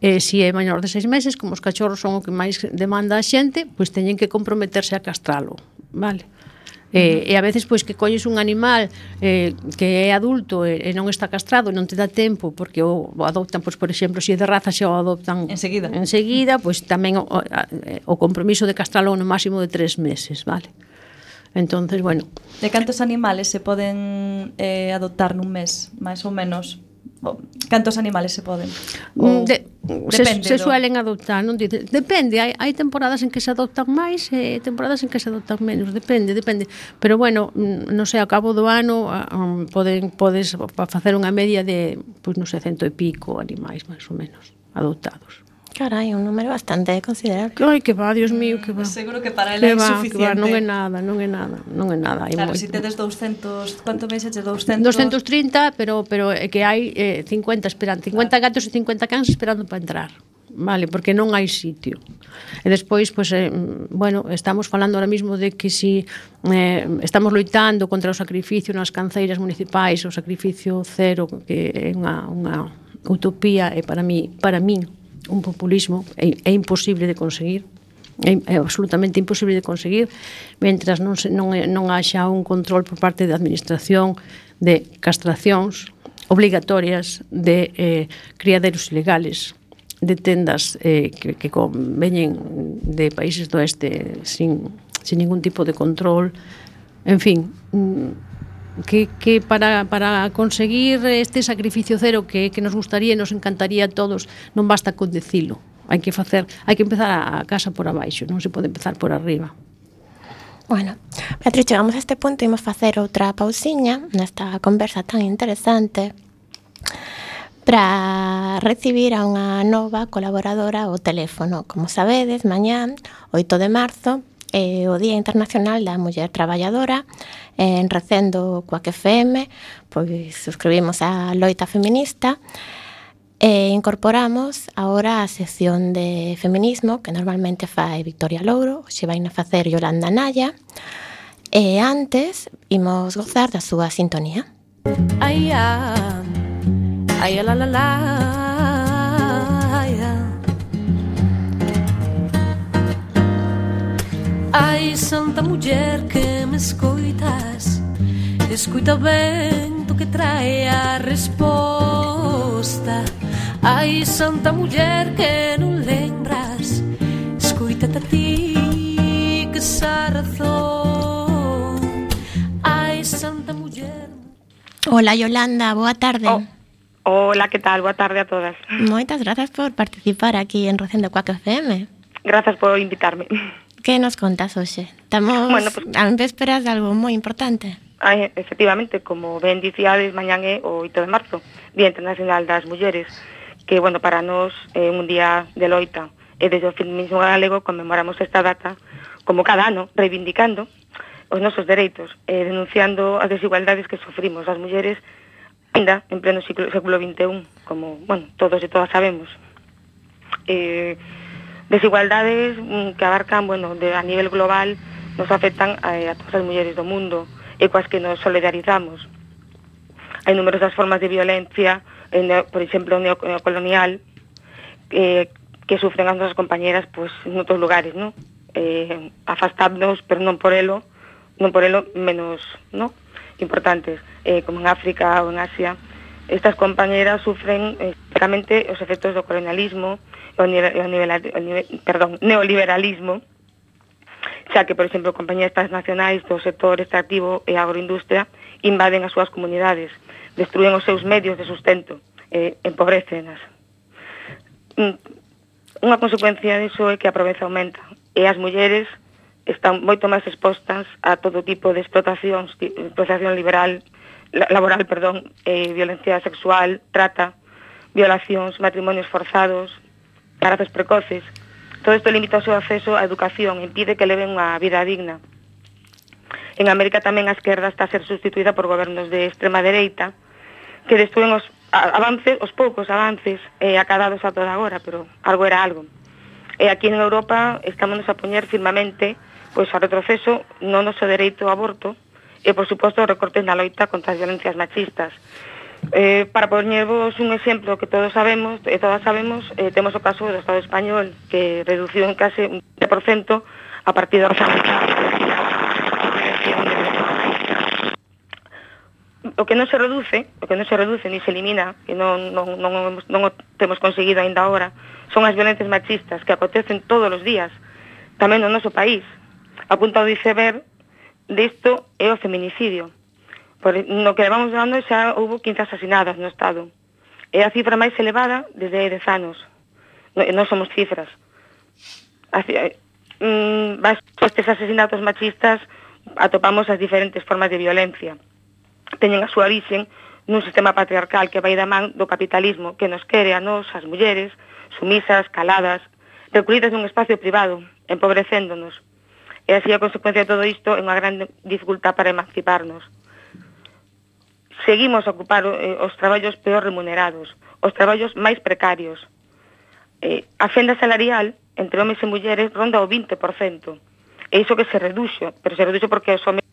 E se é maior de seis meses, como os cachorros son o que máis demanda a xente, pois teñen que comprometerse a castralo. Vale. Eh, e a veces pois que colles un animal eh, que é adulto e, e non está castrado, non te dá tempo porque o, o adoptan, pois por exemplo, se é de raza xa o adoptan enseguida. Enseguida, pois tamén o, o compromiso de castralo no máximo de tres meses, vale? Entonces, bueno. De cantos animales se poden eh, adoptar nun mes, máis ou menos? cantos animales se poden? Mm, de, Depende se, se suelen adoptar, non dice, depende, hai, hai temporadas en que se adoptan máis e temporadas en que se adoptan menos, depende, depende. Pero bueno, mm, non sei, ao cabo do ano um, poden podes facer unha media de, pois non sei, cento e pico animais máis ou menos adoptados. Carai, un número bastante considerable. Ai, que va, Dios mío, que va. Mm, seguro que para ela é insuficiente. Que va, non é nada, non é nada, non é nada. Hai claro, moito. si tedes 200, quanto me dixetes 200? 230, pero pero é que hai eh, 50 esperando, 50 claro. gatos e 50 cans esperando para entrar. Vale, porque non hai sitio. E despois, pois, eh, bueno, estamos falando ahora mismo de que si eh, estamos loitando contra o sacrificio nas canceiras municipais, o sacrificio cero, que é unha, unha utopía, e para mí, para mí un populismo é, é imposible de conseguir é, é absolutamente imposible de conseguir mentras non, se, non, non haxa un control por parte da administración de castracións obligatorias de eh, criaderos ilegales de tendas eh, que, que veñen de países do este sin, sin ningún tipo de control en fin mm, que, que para, para conseguir este sacrificio cero que, que nos gustaría e nos encantaría a todos, non basta con decilo. Hai que facer, hai que empezar a, a casa por abaixo, non se pode empezar por arriba. Bueno, Beatriz, chegamos a este punto e imos facer outra pausiña nesta conversa tan interesante para recibir a unha nova colaboradora ao teléfono. Como sabedes, mañá, 8 de marzo, é o Día Internacional da Muller Traballadora eh, en Recendo coa FM pois suscribimos a Loita Feminista e incorporamos agora a sección de feminismo que normalmente fai Victoria Louro xe vai na facer Yolanda Naya e antes imos gozar da súa sintonía. Ai, a, ai, a, la, la, la. Ai, santa muller que me escoitas Escoita ben do que trae a resposta Ai, santa muller que non lembras Escoitate a ti que sa razón Ai, santa muller Hola Yolanda, boa tarde. Oh. Hola, ¿qué tal? Boa tarde a todas. Moitas grazas por participar aquí en Recendo Cuac FM. Gracias por invitarme. Que nos contas hoxe? Estamos bueno, pues, a vésperas de algo moi importante. hai, efectivamente, como ben dicíades, mañán é o 8 de marzo, Día Internacional das Mulleres, que, bueno, para nós é eh, un día de loita, e desde o feminismo galego conmemoramos esta data como cada ano, reivindicando os nosos dereitos e denunciando as desigualdades que sufrimos as mulleres ainda en pleno siglo, século XXI, como, bueno, todos e todas sabemos. Eh, desigualdades mm, que abarcan, bueno, de, a nivel global, nos afectan a, a todas as mulleres do mundo e coas que nos solidarizamos. Hai numerosas formas de violencia, eh, en, por exemplo, neocolonial, eh, que sufren as nosas compañeras pues, en outros lugares, ¿no? Eh, afastarnos, pero non por elo, non por elo menos ¿no? importantes, eh, como en África ou en Asia. Estas compañeras sufren eh, os efectos do colonialismo, o, nivel, o, nivel, o nivel, perdón, neoliberalismo, xa que, por exemplo, compañías transnacionais do sector extractivo e agroindustria invaden as súas comunidades, destruen os seus medios de sustento, e empobrecenas. Mm, unha consecuencia diso é que a pobreza aumenta e as mulleres están moito máis expostas a todo tipo de explotación, explotación liberal, laboral, perdón, e violencia sexual, trata, violacións, matrimonios forzados, carazos precoces. Todo isto limita o seu acceso á educación, impide que leven unha vida digna. En América tamén a esquerda está a ser sustituída por gobernos de extrema dereita que destruen os avances, os poucos avances eh, acadados a toda agora, pero algo era algo. E aquí en Europa estamos a poñer firmamente pois a retroceso no noso dereito ao aborto e, por suposto, recortes na loita contra as violencias machistas. Eh, para poñervos un exemplo que todos sabemos, e eh, todas sabemos, eh, temos o caso do Estado español que reduciu en case un 20% a partir da o que non se reduce, o que non se reduce ni se elimina, que non, non, non, non o temos conseguido aínda agora, son as violencias machistas que acontecen todos os días, tamén no noso país. A punta do iceberg disto é o feminicidio. Por, no que levamos de ano xa houve 15 asasinadas no Estado. É a cifra máis elevada desde 10 anos. Non no somos cifras. Así, eh, mm, estes asesinatos machistas atopamos as diferentes formas de violencia. Teñen a súa orixen nun sistema patriarcal que vai da man do capitalismo que nos quere a nós, as mulleres, sumisas, caladas, recluídas nun espacio privado, empobrecéndonos. E así a consecuencia de todo isto é unha gran dificultad para emanciparnos seguimos a ocupar eh, os traballos peor remunerados, os traballos máis precarios. Eh, a fenda salarial entre homes e mulleres ronda o 20%. E iso que se reduxo, pero se reduxo porque os homes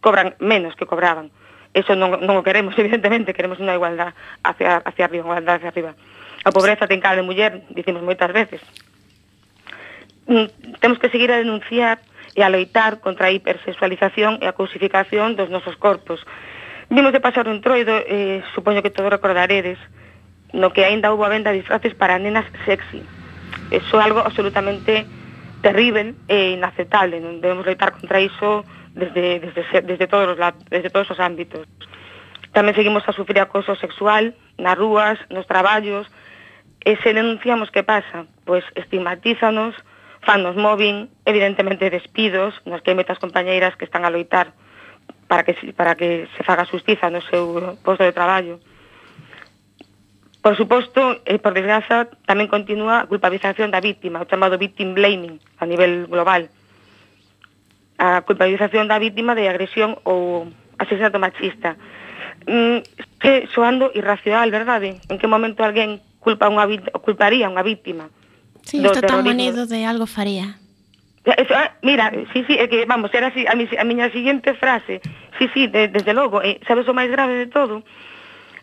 cobran menos que cobraban. Eso non, non o queremos, [LAUGHS] evidentemente, queremos unha igualdad hacia, hacia arriba, igualdad hacia arriba. A pobreza ten cara de muller, dicimos moitas veces. Mm, temos que seguir a denunciar e a loitar contra a hipersexualización e a cosificación dos nosos corpos Vimos de pasar un troido, eh, supoño que todos recordaredes, no que aínda houve a venda de disfraces para nenas sexy. Eso é algo absolutamente terrible e inaceptable. Non debemos loitar contra iso desde, desde, desde, todos os, desde todos os ámbitos. Tamén seguimos a sufrir acoso sexual nas rúas, nos traballos, e se denunciamos que pasa, pois estigmatízanos, fanos móvil, evidentemente despidos, nos que hai metas compañeiras que están a loitar para que, para que se faga justiza no seu posto de traballo. Por suposto, e por desgraza, tamén continúa a culpabilización da víctima, o chamado victim blaming a nivel global. A culpabilización da víctima de agresión ou asesinato machista. Mm, que soando irracional, verdade? En que momento alguén culpa unha, culparía unha víctima? Sí, está tan manido de algo faría. Eso, ah, mira, sí, sí, é que, vamos, era así, a, mi, a miña siguiente frase, sí, sí, de, desde logo, eh, sabes o máis grave de todo,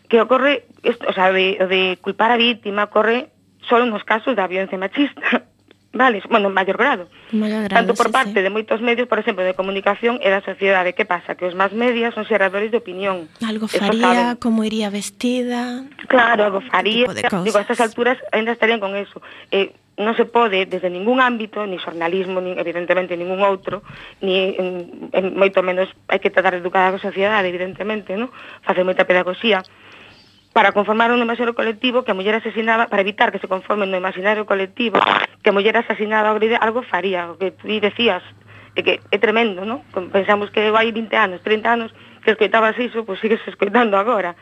que ocorre, esto, o sea, de, de culpar a víctima ocorre solo nos casos da violencia machista, [LAUGHS] vale, bueno, en maior grado. Maior grado Tanto por sí, parte sí. de moitos medios, por exemplo, de comunicación e da sociedade. Que pasa? Que os máis medias son xeradores de opinión. Algo Eso faría, saben. como iría vestida... Claro, algo faría. Digo, a estas alturas ainda estarían con eso. Eh, non se pode desde ningún ámbito, ni xornalismo, nin, evidentemente ningún outro, ni en, en, moito menos hai que tratar de educar a sociedade, evidentemente, no? facer moita pedagogía, para conformar un imaginario colectivo que a muller asesinaba, para evitar que se conforme no imaginario colectivo que a muller asesinada algo faría, o que tú decías, é que é tremendo, ¿no? Pensamos que hai 20 anos, 30 anos, que escoitabas iso, pois pues, sigues escoitando agora.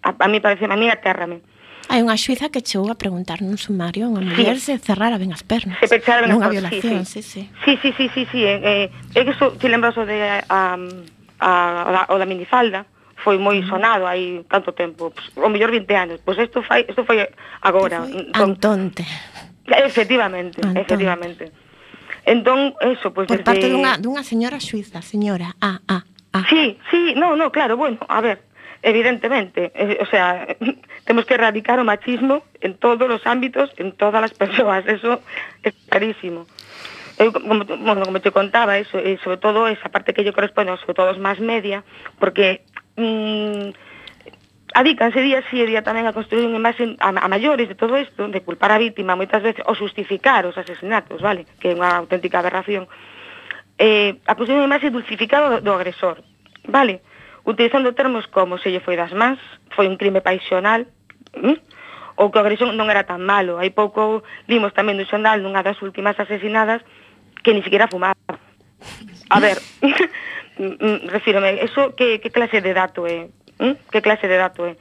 A, a mí parece, a mí atérrame. Hai unha xuiza que chegou a preguntar nun sumario unha muller sí. se cerrara ben as pernas. Se pechara ben as pernas. violación, sí, sí. Sí, sí, sí, sí, sí, sí. Eh, eh é que so, lembras o de a, a, a, o da minifalda foi moi sonado hai tanto tempo, pues, o mellor 20 anos. Pois pues isto fai, isto foi agora. Foi entón, Antonte. Efectivamente, antonte. efectivamente. Entón, eso, pois... Pues, Por desde... parte dunha, dunha señora suiza, señora, ah, ah, ah. Sí, sí, no, no, claro, bueno, a ver, evidentemente, eh, o sea, Temos que erradicar o machismo en todos os ámbitos, en todas as persoas, eso é clarísimo. Eu, como, bueno, como te contaba, eso, e sobre todo esa parte que yo corresponde, sobre todo os máis media, porque mmm, adícanse día sí e día tamén a construir unha imaxe a, a maiores de todo isto, de culpar a vítima moitas veces, ou justificar os asesinatos, vale? Que é unha auténtica aberración. Eh, a construir unha imaxe dulcificada do, do agresor, vale? Utilizando termos como se lle foi das mans, foi un crime paixonal, ¿Mm? ou que o agresón non era tan malo. Hai pouco vimos tamén no xondal nunha das últimas asesinadas que ni siquiera fumaba. A ver, [LAUGHS] mm, mm, refírome, eso que, que clase de dato é? Que clase de dato é?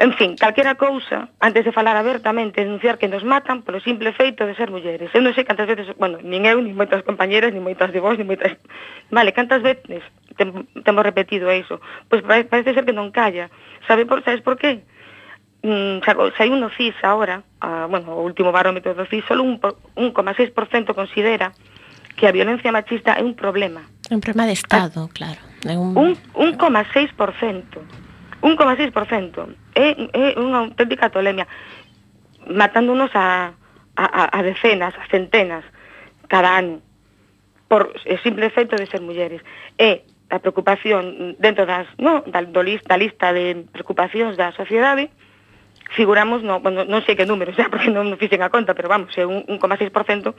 En fin, calquera cousa, antes de falar abertamente, denunciar que nos matan polo simple feito de ser mulleres. Eu non sei cantas veces, bueno, nin eu, nin moitas compañeras, nin moitas de vos, nin moitas... Vale, cantas veces temos tem repetido iso? Pois parece ser que non calla. Sabe por, sabes por qué? Mm, un no CIS ahora, a, bueno, o último barómetro do CIS, solo un 1,6% considera que a violencia machista é un problema. É un problema de Estado, a, claro. É un 1,6%. Un 1,6%. É, é unha auténtica tolemia. Matándonos a, a, a decenas, a centenas, cada ano, por o simple feito de ser mulleres. E a preocupación dentro das, no, da, do list, da lista de preocupacións da sociedade, figuramos, no, bueno, non sei que número [LAUGHS] xa, porque non fixen a conta, pero vamos, é un 1,6%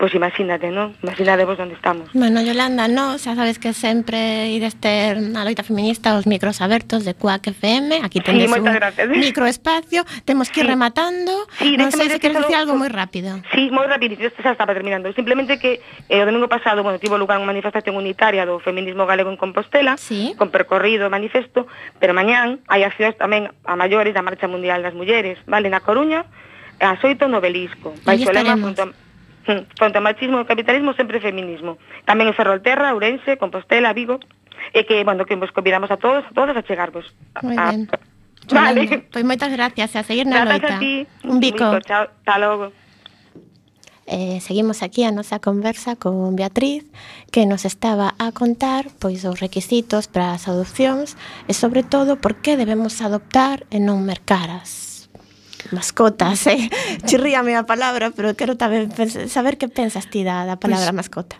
pois imagínate, non? Imagínate vos onde estamos. Bueno, Yolanda, no, xa sabes que sempre ides ter na loita feminista os micros abertos de Cuac FM, aquí tendes sí, un gracias. [LAUGHS] microespacio, temos que sí. rematando, sí, non sei se queres dicir algo moi rápido. Sí, moi rápido, isto xa estaba terminando, simplemente que eh, o domingo pasado, bueno, tivo lugar unha manifestación unitaria do feminismo galego en Compostela, sí. con percorrido manifesto, pero mañán hai accións tamén a maiores da Marcha Mundial das Mulleres, vale, na Coruña, ás oito no Belisco, baixo lema.com [LAUGHS] Fronte ao machismo e ao capitalismo sempre feminismo. Tamén en Ferrolterra, Ourense, Compostela, Vigo, e que, bueno, que vos convidamos a todos, a todas a chegarvos. Moi ah, ben. A... [LAUGHS] Vale. Pois moitas gracias, a seguir na gracias loita. A ti. Un bico. Un bico. Chao, hasta logo. Eh, seguimos aquí a nosa conversa con Beatriz que nos estaba a contar pois os requisitos para as adopcións e sobre todo por que debemos adoptar e non mercaras. Mascotas, eh? [LAUGHS] Chirríame a palabra, pero quero tamén saber que pensas ti da, da palabra Pois- mascota.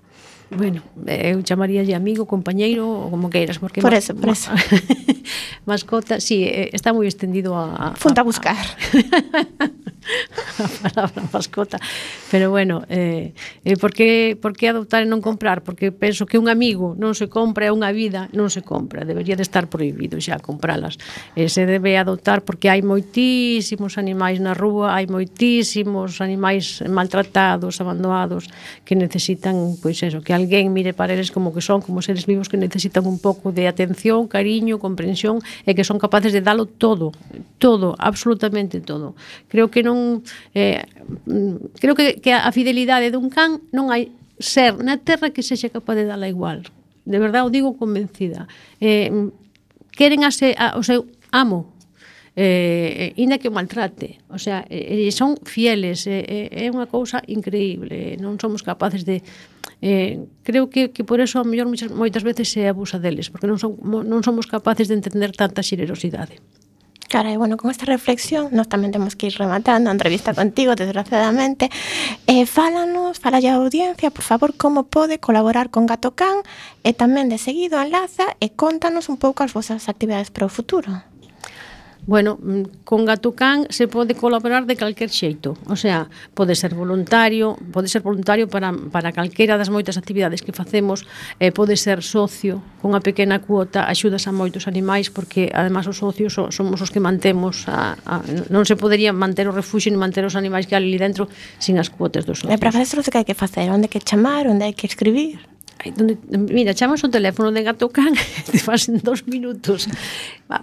Bueno, eu chamaríalle amigo, compañeiro, ou como queiras, porque... Por eso, por eso. [LAUGHS] mascota, sí, eh, está moi extendido a... a Fonta a buscar. A, [LAUGHS] a palabra mascota. Pero bueno, eh, eh, por, que, por que adoptar e non comprar? Porque penso que un amigo non se compra, é unha vida non se compra. Debería de estar prohibido xa compralas. Eh, se debe adoptar porque hai moitísimos animais na rúa, hai moitísimos animais maltratados, abandonados, que necesitan, pois eso, que alguén mire para eles como que son, como seres vivos que necesitan un pouco de atención, cariño, comprensión e que son capaces de dalo todo, todo, absolutamente todo. Creo que non eh, creo que, que a fidelidade dun can non hai ser na terra que sexa capaz de dala igual. De verdade o digo convencida. Eh, queren a, se, a o seu amo, eh, inda que o maltrate. O sea, eh, son fieles, eh, é unha cousa increíble. Non somos capaces de Eh, creo que, que por eso a mellor moitas, moitas veces se abusa deles, porque non, son, non somos capaces de entender tanta xenerosidade. Cara, e bueno, con esta reflexión nós tamén temos que ir rematando a entrevista contigo, desgraciadamente. Eh, fálanos, fala a audiencia, por favor, como pode colaborar con Gato Can e tamén de seguido enlaza e contanos un pouco as vosas actividades para o futuro. Bueno, mm, con Gatucán se pode colaborar de calquer xeito, o sea, pode ser voluntario, pode ser voluntario para, para calquera das moitas actividades que facemos, eh, pode ser socio, con unha pequena cuota axudas a moitos animais, porque además os socios so, somos os que mantemos, a, a, non se podería manter o refuxio ni manter os animais que ali dentro sin as cuotas dos socios. E para facer o que hai que facer, onde hai que chamar, onde hai que escribir? donde, mira, chamas o teléfono de Gato Can [LAUGHS] te faz en dos minutos.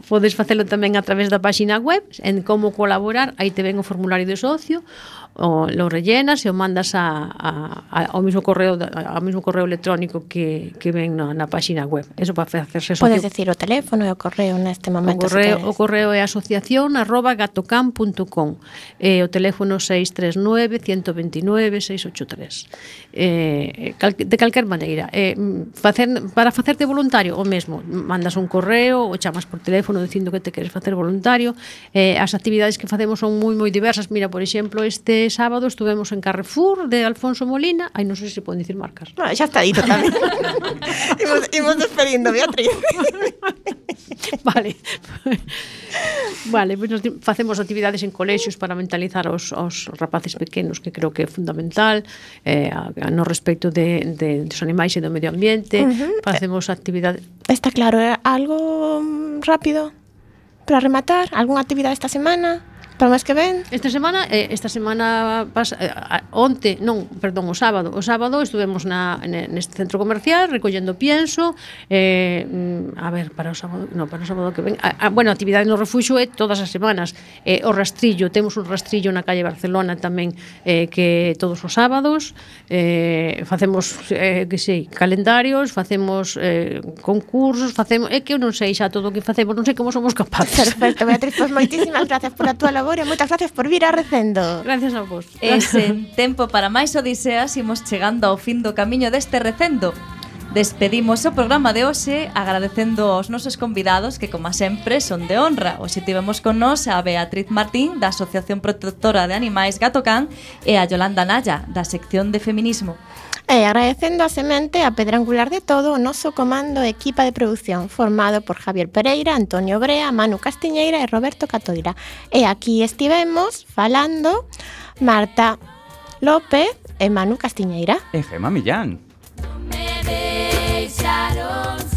Podes facelo tamén a través da páxina web en como colaborar aí te ven o formulario de socio o, lo rellenas e o mandas a, a, a, ao mismo correo ao mismo correo electrónico que, que ven na, na páxina web. Eso para facerse socio. Podes decir o teléfono e o correo neste momento. O correo, o correo é asociación arroba gatocam.com e o teléfono 639 129 683. Eh, cal, de calquer maneira, eh, facer, para facerte voluntario o mesmo, mandas un correo ou chamas por teléfono dicindo que te queres facer voluntario. Eh, as actividades que facemos son moi moi diversas. Mira, por exemplo, este sábado estuvemos en Carrefour de Alfonso Molina, ai non sei se poden dicir marcas. No, xa está dito tamén. [LAUGHS] imos, imos despedindo, Beatriz. [LAUGHS] vale. vale, pois nos facemos actividades en colexios para mentalizar os, os rapaces pequenos, que creo que é fundamental, eh, a, a, no respecto de, de, dos animais e do medio ambiente. Uh -huh. Facemos actividades... Está claro, é algo mm, rápido para rematar? Algunha actividade esta semana? Para máis que ven? Esta semana, eh, esta semana pas, eh, onte, non, perdón, o sábado, o sábado estuvemos na neste centro comercial recollendo pienso, eh, mm, a ver, para o sábado, no, para o sábado que ven. A, a, bueno, actividade no refuxo é todas as semanas. Eh, o rastrillo, temos un rastrillo na calle Barcelona tamén eh, que todos os sábados eh, facemos eh, que sei, calendarios, facemos eh, concursos, facemos, é que eu non sei xa todo o que facemos, non sei como somos capaces. Perfecto, Beatriz, pois moitísimas gracias pola túa labor favor e moitas gracias por vir a recendo. Gracias a vos. E sen [LAUGHS] tempo para máis odiseas imos chegando ao fin do camiño deste recendo. Despedimos o programa de hoxe agradecendo aos nosos convidados que, como sempre, son de honra. Hoxe tivemos con nos a Beatriz Martín da Asociación Protectora de Animais Gatocán e a Yolanda Naya da Sección de Feminismo. Eh, e agradecendo a semente a pedra angular de todo o noso comando e equipa de produción formado por Javier Pereira, Antonio Brea, Manu Castiñeira e Roberto Catoira. E aquí estivemos falando Marta López e Manu Castiñeira. E Gema Millán. Me deixaron